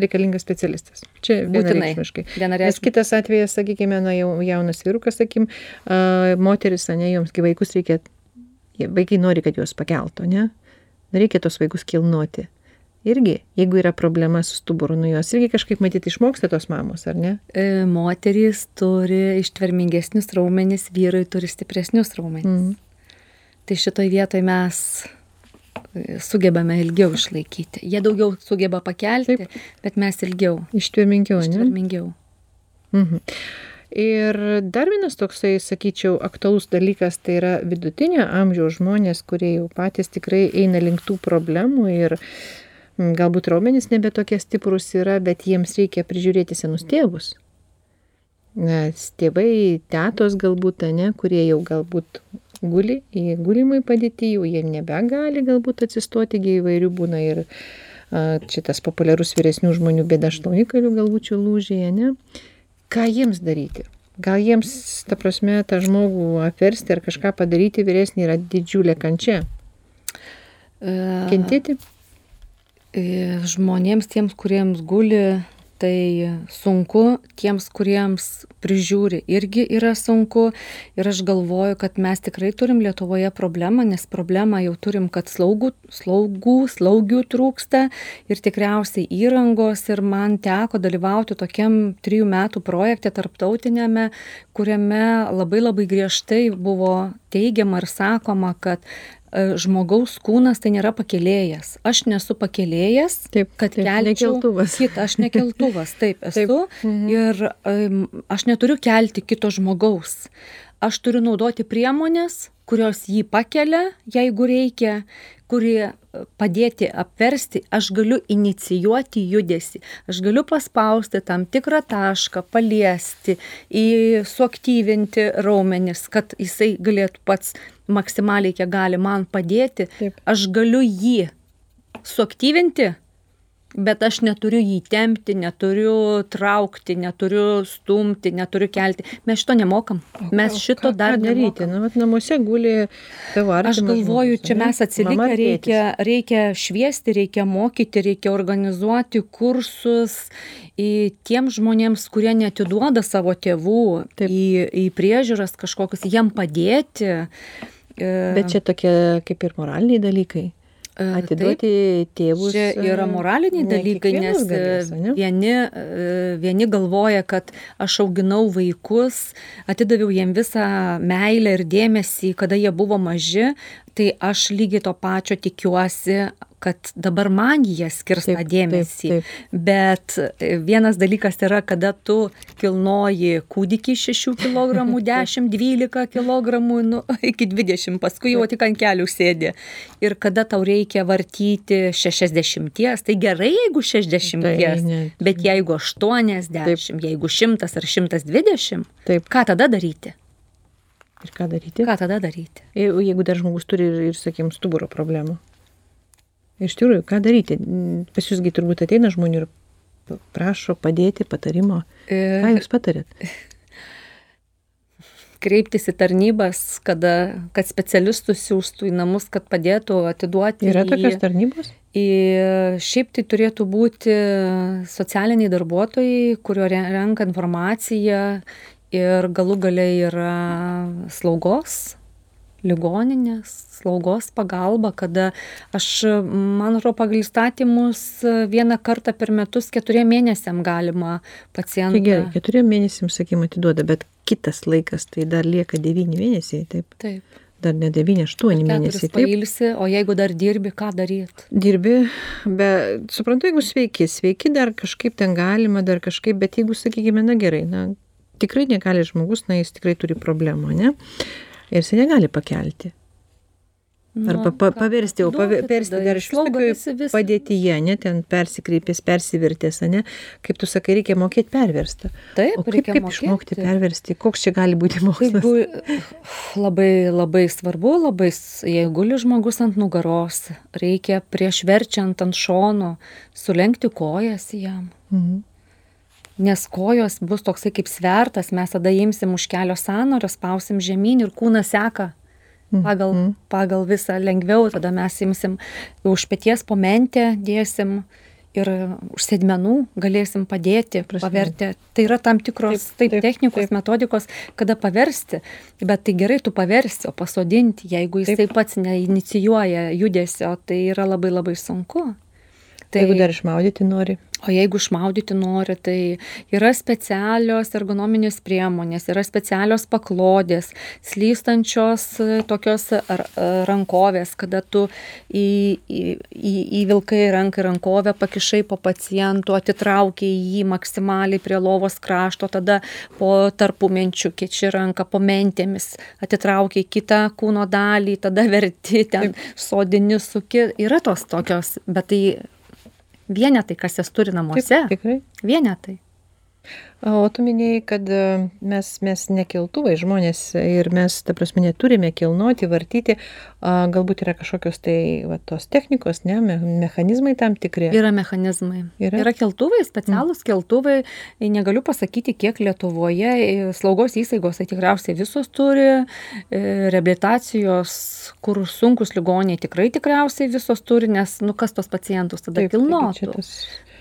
reikalingas specialistas. Čia vienareikšmiškai. Nes kitas atvejas, sakykime, na, jau, jaunas vyrukas, sakykim, uh, moteris, ne, joms vaikus reikia, vaikai nori, kad juos pakeltų, ne? Reikia tos vaikus kilnuoti irgi jeigu yra problema su stuburu nu jos irgi kažkaip matyt išmoksta tos mamos ar ne e, moterys turi ištvermingesnius raumenis vyrai turi stipresnius raumenis mm. tai šitoj vietoj mes e, sugebame ilgiau išlaikyti jie daugiau sugeba pakelti Taip. bet mes ilgiau ištvermingiau ištvermingiau mhm. Ir dar vienas toksai, sakyčiau, aktualus dalykas tai yra vidutinio amžiaus žmonės, kurie jau patys tikrai eina link tų problemų ir uh, galbūt raumenys nebe tokie stiprūs yra, bet jiems reikia prižiūrėti senus tėvus. Nes tėvai, tėtos galbūt, ne, kurie jau galbūt guli, į gulimai padėti, jau jie nebegali galbūt atsistoti, įvairių būna ir šitas populiarus vyresnių žmonių bėda šlaunikalių galbūt lūžėje, ne? Ką jiems daryti? Gal jiems, ta prasme, tą žmogų apversti ar kažką padaryti vyresnį yra didžiulė kančia? Kentėti? E, žmonėms tiems, kuriems guli, tai sunku, tiems, kuriems prižiūri, irgi yra sunku. Ir aš galvoju, kad mes tikrai turim Lietuvoje problemą, nes problemą jau turim, kad slaugų, slaugų, slaugių trūksta ir tikriausiai įrangos. Ir man teko dalyvauti tokiam trijų metų projekte tarptautinėme, kuriame labai labai griežtai buvo teigiama ir sakoma, kad žmogaus kūnas tai nėra pakėlėjas. Aš nesu pakėlėjas, taip, kad taip, kelčiau kitą, aš nekeltuvas, taip esu. Taip. Mhm. Ir um, aš neturiu kelti kito žmogaus. Aš turiu naudoti priemonės, kurios jį pakelia, jeigu reikia, kuri e, padėti apversti, aš galiu inicijuoti judesi, aš galiu paspausti tam tikrą tašką, paliesti, suaktyvinti raumenis, kad jisai galėtų pats maksimaliai kiek gali man padėti, Taip. aš galiu jį suaktyvinti, bet aš neturiu jį tempti, neturiu traukti, neturiu stumti, neturiu kelti. Mes šito nemokam. Mes šito dar daryti. Na, bet namuose guli tavo artimas. Aš galvoju, čia mes atsilikę, reikia, reikia šviesti, reikia mokyti, reikia organizuoti kursus į tiems žmonėms, kurie netiduoda savo tėvų Taip. į, į priežiūras kažkokius, jiem padėti. Bet čia tokie kaip ir moraliniai dalykai. Atiduoti tėvus. Čia yra moraliniai dalykai, nes galės, vieni, vieni galvoja, kad aš auginau vaikus, atidaviau jiem visą meilę ir dėmesį, kada jie buvo maži, tai aš lygiai to pačio tikiuosi, kad dabar man jie skirs tą Taip, dėmesį. taip, Bet e, vienas dalykas yra, kada tu kilnoji kūdikį 6 kg, 10, 12 kg, nu, iki 20, paskui jau tik ant kelių sėdi. Ir kada tau reikia vartyti 60, tai gerai, jeigu 60, Tai ne. bet jeigu 80, jeigu 100 ar 120, Taip. ką tada daryti? Ir ką daryti? Ką tada daryti? Je- Jeigu dar žmogus turi ir, ir sakykime, stuburo problemų. Iš tikrųjų, ką daryti? Pas jūsgi turbūt ateina žmonių ir prašo padėti, patarimo. Ką jūs patarėt? kreiptis į tarnybas, kada, kad specialistus siūstų į namus, kad padėtų atiduoti. Yra į- tokios tarnybos? Į, šiaip tai turėtų būti socialiniai darbuotojai, kurio re- renka informaciją ir galų galiai yra slaugos, ligoninės, slaugos pagalba, kada aš, man atrodo, pagal įstatymus vieną kartą per metus keturiem mėnesiam galima Tai pacientą. gerai, keturiom mėnesiam, sakykime, atiduoda, bet kitas laikas, tai dar lieka devyni mėnesiai, taip. Taip. Dar ne devyni, aštuoni Keturis mėnesiai, taip. pailsi, o jeigu dar dirbi, ką daryti? Dirbi, bet suprantu, jeigu sveiki, sveiki dar kažkaip ten galima, dar kažkaip, bet jeigu, sakykime, na gerai, na tikrai negali žmogus, na jis tikrai turi problemų, ne? Ir jis negali pakelti. Arba pa, paversti, o paversti dar iš tokioj padėtyje, ne ten persikreipęs, persivertęs, ne? Kaip tu sakai, reikia mokėti perversti. Taip, O kaip, kaip išmokti perversti? Koks čia gali būti mokslas? Jeigu labai, labai svarbu, labai, jeigu guli žmogus ant nugaros, reikia prieš verčiant ant šono sulenkti kojas jam. Mhm. Nes kojos bus toksai kaip svertas, mes tada imsim už kelio sąnario, spausim žemyn ir kūnas seka pagal, Mhm. pagal visą lengviau, tada mes imsim už pėties po mentę, dėsim ir už sėdmenų galėsim padėti, Prasme. paverti. Tai yra tam tikros Taip, taip, taip, taip, technikos, taip. taip. metodikos, kada paversti, bet tai gerai tu paversi, o pasodinti, jeigu jisai Taip. pats neinicijuoja judesio, tai yra labai labai sunku. Tai jeigu dar išmaudyti nori. O jeigu išmaudyti nori, tai yra specialios ergonominės priemonės, yra specialios paklodės, slystančios e, tokios ar, e, rankovės, kada tu į, į, į, įvilkai ranką į rankovę, pakišai po pacientų, atitraukiai jį maksimaliai prie lovos krašto, tada po tarpumenčių keči ranką, po mentėmis, atitraukiai kitą kūno dalį, tada verti ten sodini suki. Yra tos tokios, bet tai vienetai, kas jas turi namuose. Taip, tikrai. Vienetai. O tu minėjai, kad e, mes, mes nekeltuvai žmonės ir mes, ta prasme, neturime kilnoti, vartyti, a, galbūt yra kažkokios tai va, tos technikos, ne, me, mechanizmai tam tikri. Yra mechanizmai. Yra? Yra, keltuvai, specialūs mm. keltuvai. Negaliu pasakyti, kiek Lietuvoje slaugos įstaigos, tai tikriausiai visos turi, reabilitacijos, kur sunkus ligoniai tikrai tikriausiai visos turi, nes, nu, kas tos pacientus tada kilnotų.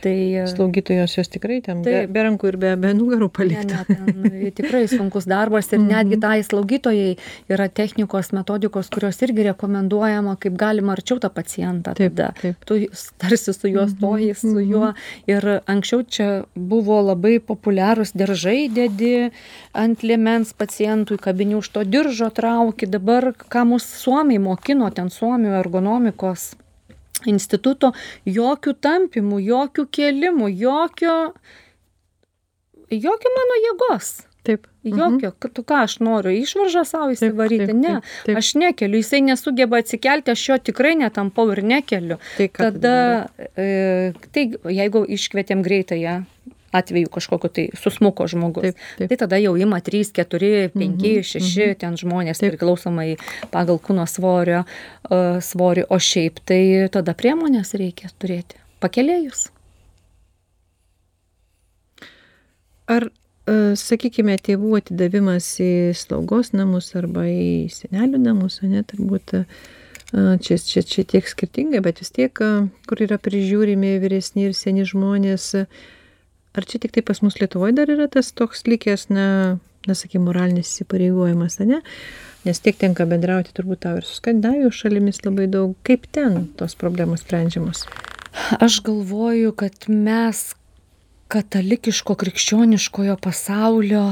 Tai e, slaugytojos jos tikrai ten be, be rankų ir be, be nugarų palikta. ne, ten tikrai sunkus darbas ir netgi tai slaugytojai yra technikos, metodikos, kurios irgi rekomenduojama, kaip galima arčiau tą pacientą. Taip, tada. taip. Tu tarsi su juo stoji, su juo. Ir anksčiau čia buvo labai populiarūs diržai dedi ant liemens pacientui, kabini už to diržo trauki. Dabar, ką mūsų suomiai mokino, ten suomių ergonomikos instituto, jokių tampimų, jokių kelimų, jokio, jokio mano jėgos. Taip. Jokio, kad tu ką aš noriu, išvaržą savo įsivaryti, taip, ne, taip, taip. aš nekeliu, jisai nesugeba atsikelti, aš jo tikrai netampau ir nekeliu. Tai Tada, e, tai jeigu iškvietėm greitąją atveju kažkokiu tai susmuko žmogus, Taip, taip. tai tada jau ima 3, 4, 5, Mhm, 6 ten žmonės Taip. priklausomai pagal kūno svorio, e, svorį, o šiaip tai tada priemonės reikia turėti, pakelėjus. Ar, e, sakykime, tėvų atidavimas į slaugos namus arba į senelių namus, ne, turbūt e, čia, čia, čia tiek skirtingai, bet vis tiek, kur yra prižiūrimi vyresni ir seni žmonės, e, ar čia tik tai pas mus Lietuvoje dar yra tas toks likęs, na, na sakykime, moralinis įsipareigojimas, ar ne? Nes tiek tenka bendrauti turbūt tau ir su Skandinavijos šalimis labai daug. Kaip ten tos problemos sprendžiamos? Aš galvoju, kad mes katalikiško krikščioniškojo pasaulio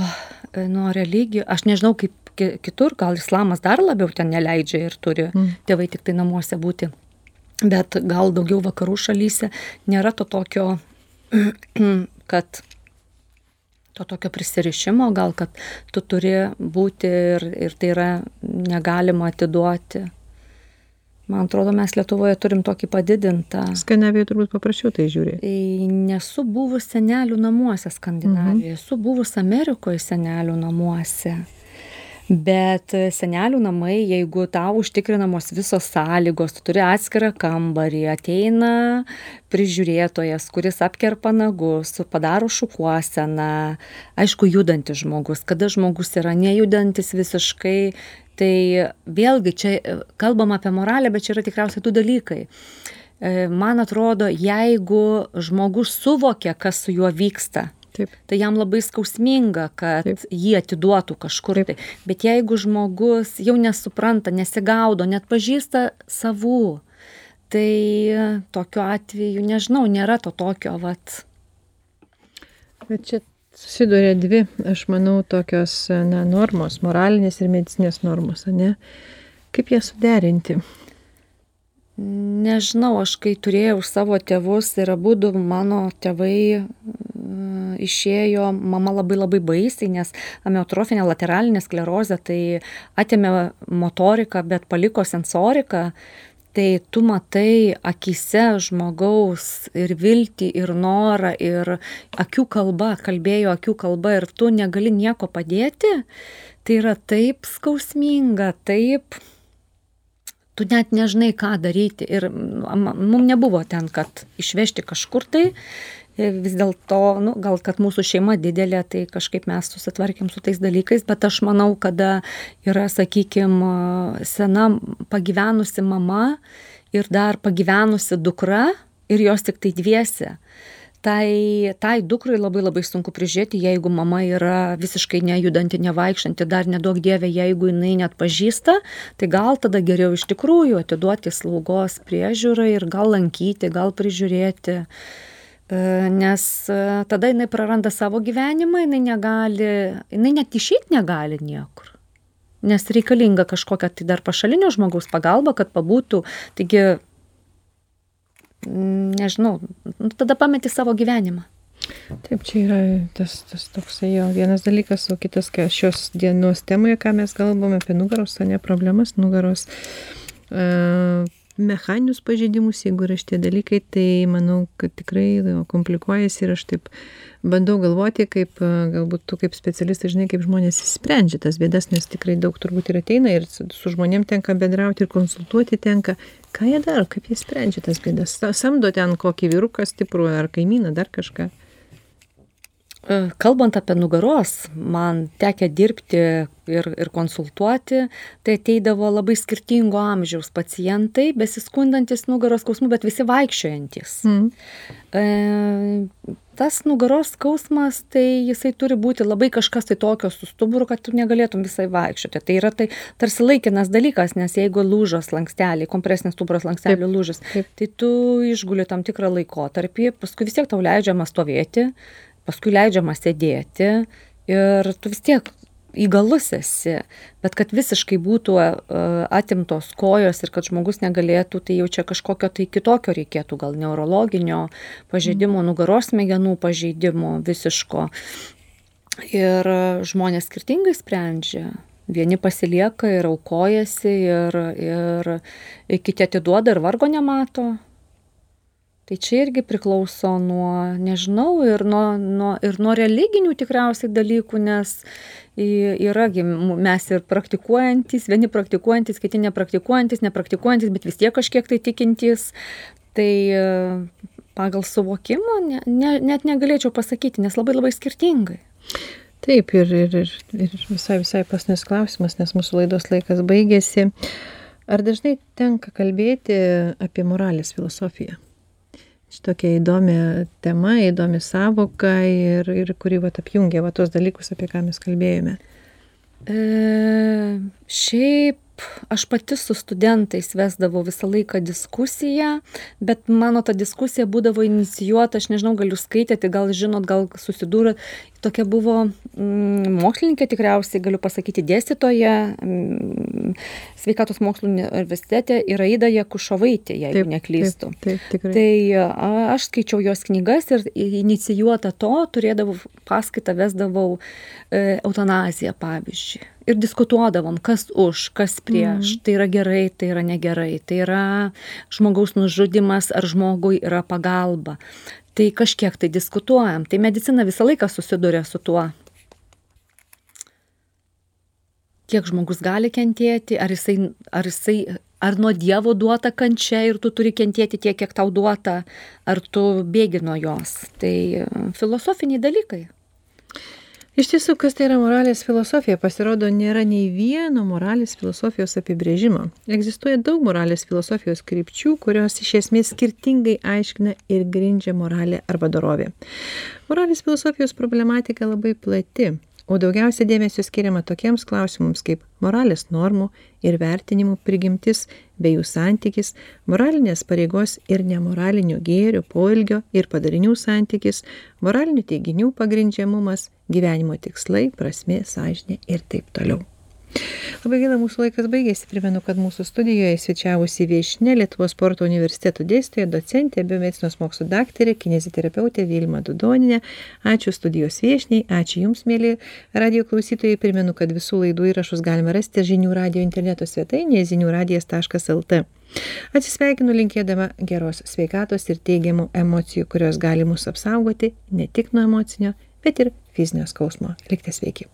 e, nuo religijų, aš nežinau kaip ki- kitur, gal islamas dar labiau ten neleidžia ir turi Mm. tėvai tik tai namuose būti. bet gal daugiau vakarų šalyse nėra to tokio, kad to tokio prisirišimo, gal kad tu turi būti ir, ir tai yra negalima atiduoti. Man atrodo, mes Lietuvoje turim tokį padidintą. Skandinavijoje turbūt paprasčiau tai žiūri. Nesu buvus senelių namuose Skandinavijoje, mhm. esu buvus Amerikoje senelių namuose bet senelių namai jeigu tau užtikrinamos visos sąlygos tu turi atskirą kambarį ateina prižiūrėtojas kuris apkerpa nagus padaro šukuoseną aišku judantis žmogus. Kada žmogus yra nejudantis visiškai tai vėlgi čia kalbam apie moralę bet čia yra tikriausiai du dalykai. E, man atrodo jeigu žmogus suvokia kas su juo vyksta Taip. Tai jam labai skausminga, kad Taip. jį atiduotų kažkur. Taip. Tai. Bet jeigu žmogus jau nesupranta, nesigaudo, net pažįsta savų, tai tokiu atveju, nežinau, nėra to tokio, vat. Bet čia susiduria dvi, aš manau, tokios na, normos, moralinės ir medicinės normos, ne? Kaip jas suderinti? Nežinau, aš kai turėjau savo tėvus ir abu mano tėvai išėjo mama labai labai baisiai, nes amiotrofinė lateralinė sklerozė tai atėmė motoriką, bet paliko sensoriką. Tai tu matai akise žmogaus ir viltį, ir norą, ir akių kalba, kalbėjo akių kalba ir tu negali nieko padėti, tai yra taip skausminga, taip tu net nežinai, ką daryti. Ir mums nebuvo ten, kad išvežti kažkur tai, vis dėlto, nu, gal kad mūsų šeima didelė, tai kažkaip mes susitvarkėm su tais dalykais, bet aš manau, kada yra, sakykime, sena pagyvenusi mama ir dar pagyvenusi dukra ir jos tik tai dviesi. Tai, tai dukrai labai labai sunku prižiūrėti, jeigu mama yra visiškai nejudanti, nevaikštanti, dar nedaug dievė, jeigu jinai net pažįsta, tai gal tada geriau iš tikrųjų atiduoti slaugos priežiūrai ir gal lankyti, gal prižiūrėti. Uh, E, nes e, tada jinai praranda savo gyvenimą, jinai negali, jinai net išeiti negali niekur. Nes reikalinga kažkokia tai dar pašalinio žmogaus pagalba, kad pabūtų. Taigi, nežinau, nu, tada pameti savo gyvenimą. Taip, čia yra tas, tas toksai jo vienas dalykas, o kitas, kai šios dienos temoje, ką mes kalbame apie nugaros, o ne problemas, nugaros. Uh, mechaninius pažeidimus, jeigu yra šitie dalykai, tai manau, kad tikrai komplikuojasi ir aš taip bandau galvoti, kaip galbūt tu kaip specialistas žinai, kaip žmonės įsprendžia tas bėdas, nes tikrai daug turbūt ir ateina ir su žmonėm tenka bendrauti ir konsultuoti tenka. Ką jie daro, kaip jie sprendžia tas bėdas? Samdo ten kokį vyruką stiprų ar kaimyną, dar kažką. Kalbant apie nugaros, man tekę dirbti ir, ir konsultuoti, tai ateidavo labai skirtingo amžiaus pacientai, besiskundantis nugaros skausmu, bet visi vaikščiojantis. Mm. E, tas nugaros skausmas, tai jisai turi būti labai kažkas tai tokio su stuburu, kad tu negalėtum visai vaikščioti. Tai yra tai tarsi laikinas dalykas, nes jeigu lūžos lanksteliai, kompresinis stuburos lankstelių lūžis, tai tu išguli tam tikrą laikotarpį, paskui vis tiek tau leidžiama stovėti paskui leidžiama sėdėti ir tu vis tiek įgalus esi, bet kad visiškai būtų e, atimtos kojos ir kad žmogus negalėtų, tai jau čia kažkokio tai kitokio reikėtų, gal neurologinio pažeidimo, mm. nugaros smegenų pažeidimo visiško. Ir žmonės skirtingai sprendžia. Vieni pasilieka ir aukojasi ir, ir kiti atiduoda ir vargo nemato tai čia irgi priklauso nuo nežinau ir nuo nuo ir nuo religinių tikriausiai dalykų nes yra gi mes ir praktikuojantys vieni praktikuojantys kiti nepraktikuojantys nepraktikuojantys bet vis tiek kažkiek tai tikintys tai pagal suvokimą ne, ne, net negalėčiau pasakyti nes labai labai skirtingai Taip, ir, ir, ir, ir visai, visai pasnis klausimas, nes mūsų laidos laikas baigėsi. Ar dažnai tenka kalbėti apie moralės filosofiją? Šitokia įdomi tema, įdomi savoka ir, ir kuri vat, apjungia vat, tos dalykus, apie ką mes kalbėjome. E, šiaip aš pati su studentais vesdavau visą laiką diskusiją, bet mano ta diskusija būdavo inicijuota, aš nežinau, gal jūs skaitėte, gal žinot, gal susidūrėt, tokia buvo mm, mokslininkė tikriausiai, galiu pasakyti, dėstytoja mm, sveikatos mokslų universitete yra Ida Jakušovaitė, jeigu taip, neklystu. Taip, taip, tikrai. Tai a, aš skaičiau jos knygas ir inicijuota to turėdavau paskaitą, vesdavau e, eutanaziją, pavyzdžiui. Ir diskutuodavom, kas už, kas prieš, mm. tai yra gerai, tai yra negerai, tai yra žmogaus nužudimas ar žmogui yra pagalba tai kažkiek tai diskutuojam. Tai medicina visą laiką susiduria su tuo. Kiek žmogus gali kentėti, ar jisai, ar jisai, ar nuo Dievo duota kančia ir tu turi kentėti tiek, kiek tau duota, ar tu bėgi nuo jos. Tai filosofiniai dalykai. Iš tiesų, kas tai yra moralės filosofija, pasirodo, nėra nei vieno moralės filosofijos apibrėžimo. Egzistuoja daug moralės filosofijos krypčių, kurios iš esmės skirtingai aiškina ir grindžia moralę arba dorovę. Moralės filosofijos problematika labai plati o daugiausia dėmesio skiriama tokiems klausimams kaip moralės normų ir vertinimų prigimtis bei jų santykis moralinės pareigos ir nemoralinių gėrių poelgio ir padarinių santykis moralinių teiginių pagrindžiamumas gyvenimo tikslai prasmė sąžinė ir taip toliau Labai gaila, mūsų laikas baigėsi. Primenu, kad mūsų studijoje svečiavusi viešinė Lietuvos sporto universiteto dėstytoja, docentė, biomedicinos mokslo daktarė, kineziterapeutė Vilma Dudoninė. Ačiū studijos viešniai, ačiū Jums, mėly radio klausytojai. Primenu, kad visų laidų įrašus galima rasti žinių radio interneto svetainėje ziniųradijas.lt. Atsisveikinu linkėdama geros sveikatos ir teigiamų emocijų, kurios gali mus apsaugoti ne tik nuo emocinio, bet ir fizinio skausmo. Likite sveiki.